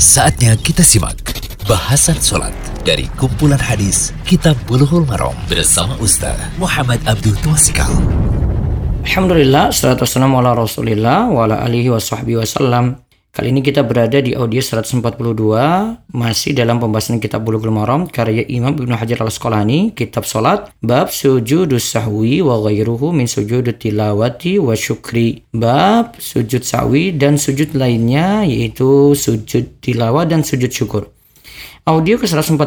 Saatnya kita simak bahasan sholat dari kumpulan hadis Kitab Bulughul Maram bersama Ustaz Muhammad Abdul Tuasikal. Alhamdulillah, salatu wassalamu ala rasulillah wa ala alihi wa sahbihi wasallam. Kali ini kita berada di audio 142, masih dalam pembahasan kitab Bulughul Maram karya Imam Ibnu Hajar al-Asqalani, kitab salat, bab sujudus sahwi wa ghairuhu min sujudut tilawati wa syukri. Bab sujud sahwi dan sujud lainnya yaitu sujud tilawah dan sujud syukur. Audio ke 142,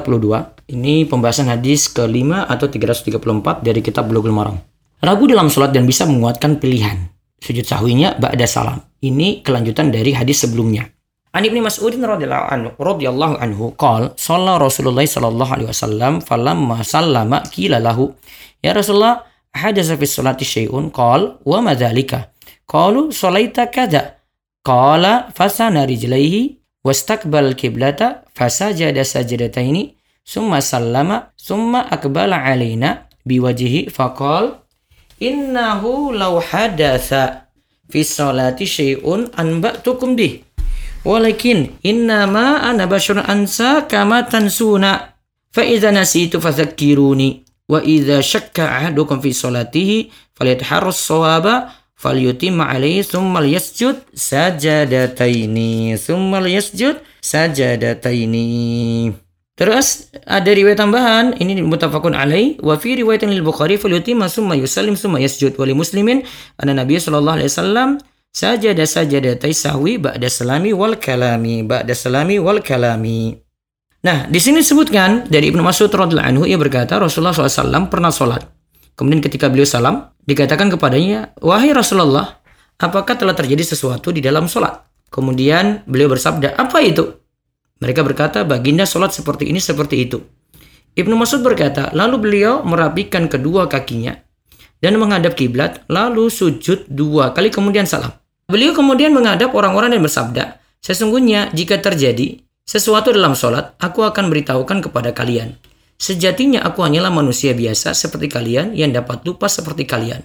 ini pembahasan hadis ke-5 atau 334 dari kitab Bulughul Maram. Ragu dalam sholat dan bisa menguatkan pilihan. Sujud sahwinya ba'da salam. Ini kelanjutan dari hadis sebelumnya. An Ibnu Mas'ud radhiyallahu anhu radhiyallahu anhu qol shalla Rasulullah sallallahu alaihi wasallam falamma sallama qila lahu. Ya Rasulullah hadatsa fi sholati syai'un? Qal wa ma dzalika? Qalu shalaita kada qala fasana rijlaihi wastaqbal qiblata fasajada sajdataini summa sallama summa aqbala alaina biwajhihi. Faqala innahu law hadatha fi salati syai'un anba'tukum bih. Walakin innama ana basyarun ansa kama tansuna. Fa idza nasitu fadhakkiruni wa idza shakka ahadukum fi salatihi falyataharras sawaba falyutimma alaihi thumma yasjud sajadataini. Thumma yasjud sajadataini Terus ada riwayat tambahan ini mutafakun alaih wa fi riwayatin lil Bukhari falyutimma summa yusallim summa yasjud wa li muslimin anna Nabi sallallahu alaihi wasallam sajada sajadatai sahwi ba'da salami wal kalami ba'da salami wal kalami. Nah, di sini disebutkan dari Ibnu Mas'ud radhiyallahu anhu ia berkata Rasulullah SAW pernah sholat. Kemudian ketika beliau salam, dikatakan kepadanya, "Wahai Rasulullah, apakah telah terjadi sesuatu di dalam sholat?" Kemudian beliau bersabda, "Apa itu?" Mereka berkata, baginda sholat seperti ini, seperti itu. Ibnu Mas'ud berkata, lalu beliau merapikan kedua kakinya dan menghadap kiblat, lalu sujud dua kali kemudian salam. Beliau kemudian menghadap orang-orang dan bersabda, sesungguhnya jika terjadi sesuatu dalam sholat, aku akan beritahukan kepada kalian. Sejatinya aku hanyalah manusia biasa seperti kalian yang dapat lupa seperti kalian.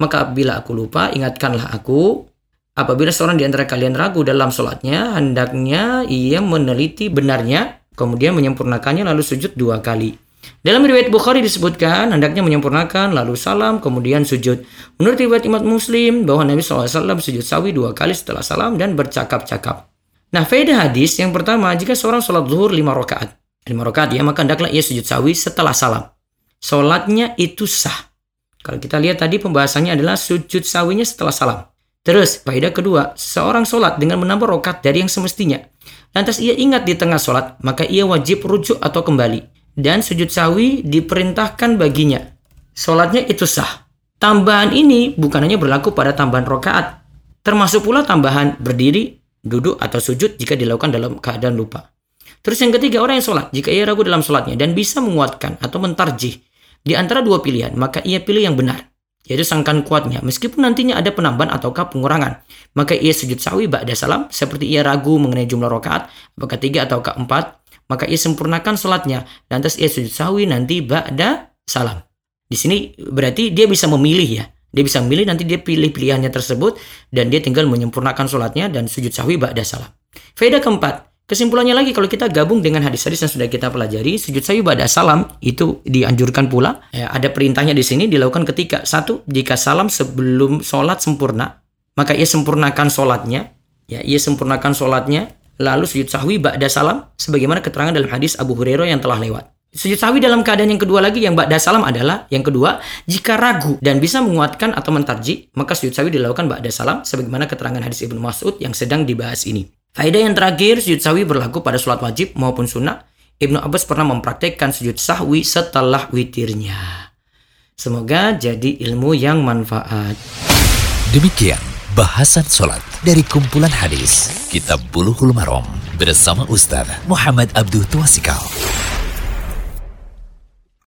Maka apabila aku lupa, ingatkanlah aku Apabila seorang di antara kalian ragu dalam sholatnya, hendaknya ia meneliti benarnya, kemudian menyempurnakannya lalu sujud dua kali. Dalam riwayat Bukhari disebutkan, hendaknya menyempurnakan, lalu salam, kemudian sujud. Menurut riwayat Imam Muslim, bahwa Nabi SAW sujud sawi dua kali setelah salam dan bercakap-cakap. Nah, faedah hadis yang pertama, jika seorang sholat zuhur lima rakaat, lima rakaat ya, maka hendaklah ia sujud sawi setelah salam. Sholatnya itu sah. Kalau kita lihat tadi pembahasannya adalah sujud sawinya setelah salam. Terus, faedah kedua, seorang sholat dengan menambah rokat dari yang semestinya. Lantas ia ingat di tengah sholat, maka ia wajib rujuk atau kembali. Dan sujud sawi diperintahkan baginya. Sholatnya itu sah. Tambahan ini bukan hanya berlaku pada tambahan rokaat. Termasuk pula tambahan berdiri, duduk, atau sujud jika dilakukan dalam keadaan lupa. Terus yang ketiga, orang yang sholat, jika ia ragu dalam sholatnya dan bisa menguatkan atau mentarjih di antara dua pilihan, maka ia pilih yang benar yaitu sangkan kuatnya. Meskipun nantinya ada penambahan ataukah pengurangan, maka ia sujud sawi ba'da salam seperti ia ragu mengenai jumlah rakaat, apakah tiga atau keempat, maka ia sempurnakan sholatnya. Lantas ia sujud sawi nanti ba'da salam. Di sini berarti dia bisa memilih ya. Dia bisa memilih nanti dia pilih pilihannya tersebut dan dia tinggal menyempurnakan sholatnya dan sujud sawi ba'da salam. Faedah keempat, Kesimpulannya lagi kalau kita gabung dengan hadis-hadis yang sudah kita pelajari, sujud sawi pada salam itu dianjurkan pula. Ya, ada perintahnya di sini dilakukan ketika satu jika salam sebelum sholat sempurna, maka ia sempurnakan sholatnya. Ya, ia sempurnakan sholatnya. Lalu sujud sahwi ba'da salam sebagaimana keterangan dalam hadis Abu Hurairah yang telah lewat. Sujud sahwi dalam keadaan yang kedua lagi yang ba'da salam adalah yang kedua jika ragu dan bisa menguatkan atau mentarji maka sujud sahwi dilakukan ba'da salam sebagaimana keterangan hadis Ibnu Mas'ud yang sedang dibahas ini. Faedah yang terakhir, sujud sahwi berlaku pada sholat wajib maupun sunnah. Ibnu Abbas pernah mempraktekkan sujud sahwi setelah witirnya. Semoga jadi ilmu yang manfaat. Demikian bahasan sholat dari kumpulan hadis Kitab Buluhul Marom bersama Ustaz Muhammad Abdul Tuasikal.